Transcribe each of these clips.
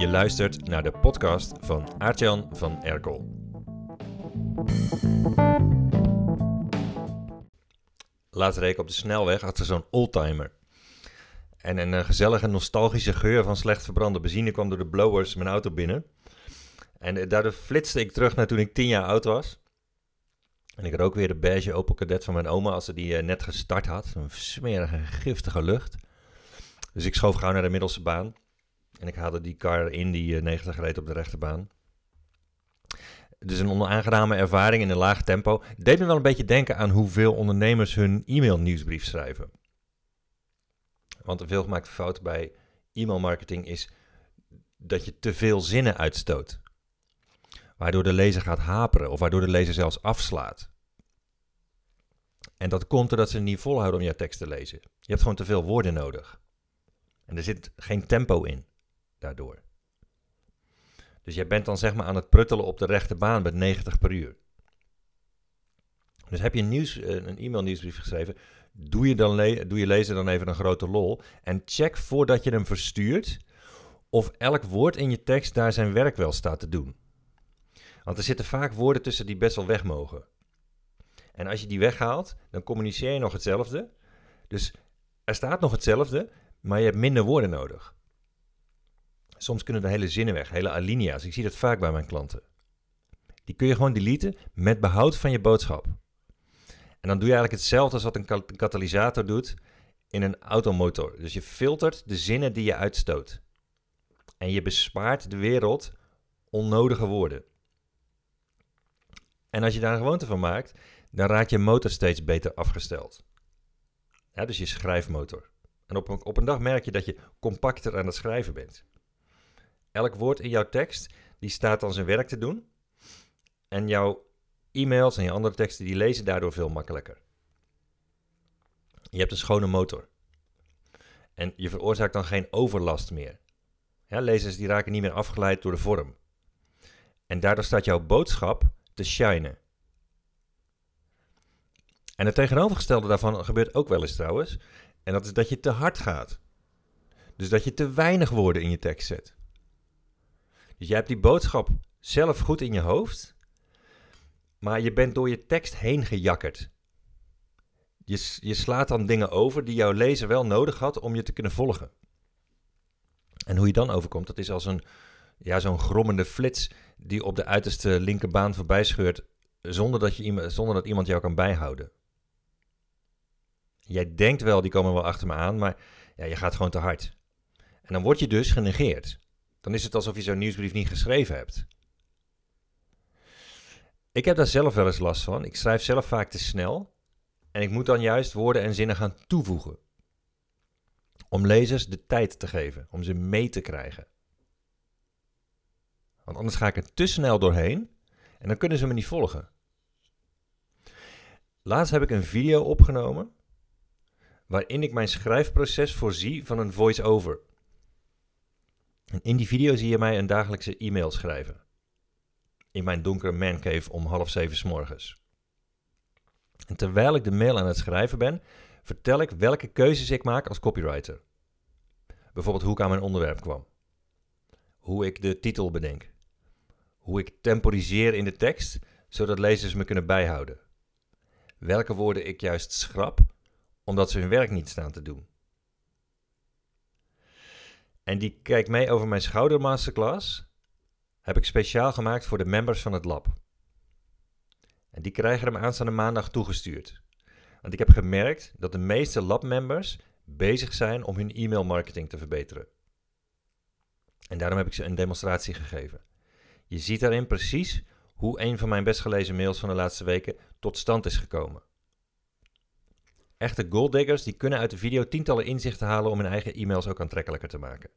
Je luistert naar de podcast van Aartjan van Erkel. Laatst reed ik op de snelweg achter zo'n oldtimer. En een eh, gezellige nostalgische geur van slecht verbrande benzine kwam door de blowers mijn auto binnen. En eh, daardoor flitste ik terug naar toen ik tien jaar oud was. En ik rook weer de beige Opel Kadett van mijn oma als ze die eh, net gestart had. Een smerige, giftige lucht. Dus ik schoof gauw naar de middelste baan. En ik haalde die car in die uh, 90 reed op de rechterbaan. Dus een onaangename ervaring in een laag tempo. Deed me wel een beetje denken aan hoeveel ondernemers hun e-mail nieuwsbrief schrijven. Want een veelgemaakte fout bij e-mailmarketing is dat je te veel zinnen uitstoot. Waardoor de lezer gaat haperen of waardoor de lezer zelfs afslaat. En dat komt doordat ze niet volhouden om jouw tekst te lezen. Je hebt gewoon te veel woorden nodig. En er zit geen tempo in daardoor. Dus jij bent dan zeg maar aan het pruttelen op de rechte baan met 90 per uur. Dus heb je een, nieuws, een e-mail nieuwsbrief geschreven, doe je, dan doe je lezer dan even een grote lol. En check voordat je hem verstuurt of elk woord in je tekst daar zijn werk wel staat te doen. Want er zitten vaak woorden tussen die best wel weg mogen. En als je die weghaalt, dan communiceer je nog hetzelfde. Dus er staat nog hetzelfde, maar je hebt minder woorden nodig. Soms kunnen de hele zinnen weg, hele alinea's. Ik zie dat vaak bij mijn klanten. Die kun je gewoon deleten met behoud van je boodschap. En dan doe je eigenlijk hetzelfde als wat een katalysator doet in een automotor. Dus je filtert de zinnen die je uitstoot. En je bespaart de wereld onnodige woorden. En als je daar een gewoonte van maakt, dan raakt je motor steeds beter afgesteld. Dus je schrijfmotor. En op op een dag merk je dat je compacter aan het schrijven bent. Elk woord in jouw tekst, die staat dan zijn werk te doen. En jouw e-mails en je andere teksten, die lezen daardoor veel makkelijker. Je hebt een schone motor. En je veroorzaakt dan geen overlast meer. Ja, lezers die raken niet meer afgeleid door de vorm. En daardoor staat jouw boodschap te shinen. En het tegenovergestelde daarvan gebeurt ook wel eens trouwens. En dat is dat je te hard gaat. Dus dat je te weinig woorden in je tekst zet. Dus jij hebt die boodschap zelf goed in je hoofd, maar je bent door je tekst heen gejakkerd. Je, je slaat dan dingen over die jouw lezer wel nodig had om je te kunnen volgen. En hoe je dan overkomt, dat is als een, ja, zo'n grommende flits die op de uiterste linkerbaan voorbij scheurt zonder dat, je, zonder dat iemand jou kan bijhouden. Jij denkt wel, die komen wel achter me aan, maar ja, je gaat gewoon te hard. En dan word je dus genegeerd. Dan is het alsof je zo'n nieuwsbrief niet geschreven hebt. Ik heb daar zelf wel eens last van. Ik schrijf zelf vaak te snel. En ik moet dan juist woorden en zinnen gaan toevoegen. Om lezers de tijd te geven, om ze mee te krijgen. Want anders ga ik er te snel doorheen en dan kunnen ze me niet volgen. Laatst heb ik een video opgenomen waarin ik mijn schrijfproces voorzie van een voice-over. In die video zie je mij een dagelijkse e-mail schrijven. In mijn donkere mancave om half zeven s morgens. En terwijl ik de mail aan het schrijven ben, vertel ik welke keuzes ik maak als copywriter. Bijvoorbeeld hoe ik aan mijn onderwerp kwam. Hoe ik de titel bedenk. Hoe ik temporiseer in de tekst, zodat lezers me kunnen bijhouden. Welke woorden ik juist schrap, omdat ze hun werk niet staan te doen. En die kijkt mee over mijn schouder masterclass. Heb ik speciaal gemaakt voor de members van het lab. En die krijgen hem aanstaande maandag toegestuurd. Want ik heb gemerkt dat de meeste lab-members bezig zijn om hun e-mail marketing te verbeteren. En daarom heb ik ze een demonstratie gegeven. Je ziet daarin precies hoe een van mijn best gelezen mails van de laatste weken tot stand is gekomen. Echte golddiggers die kunnen uit de video tientallen inzichten halen om hun eigen e-mails ook aantrekkelijker te maken.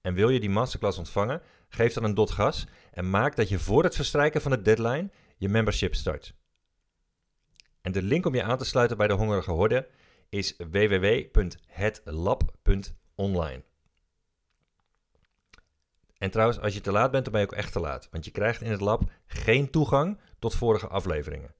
En wil je die masterclass ontvangen? Geef dan een dot gas en maak dat je voor het verstrijken van de deadline je membership start. En de link om je aan te sluiten bij de Hongerige Horde is www.hetlab.online. En trouwens, als je te laat bent, dan ben je ook echt te laat. Want je krijgt in het lab geen toegang tot vorige afleveringen.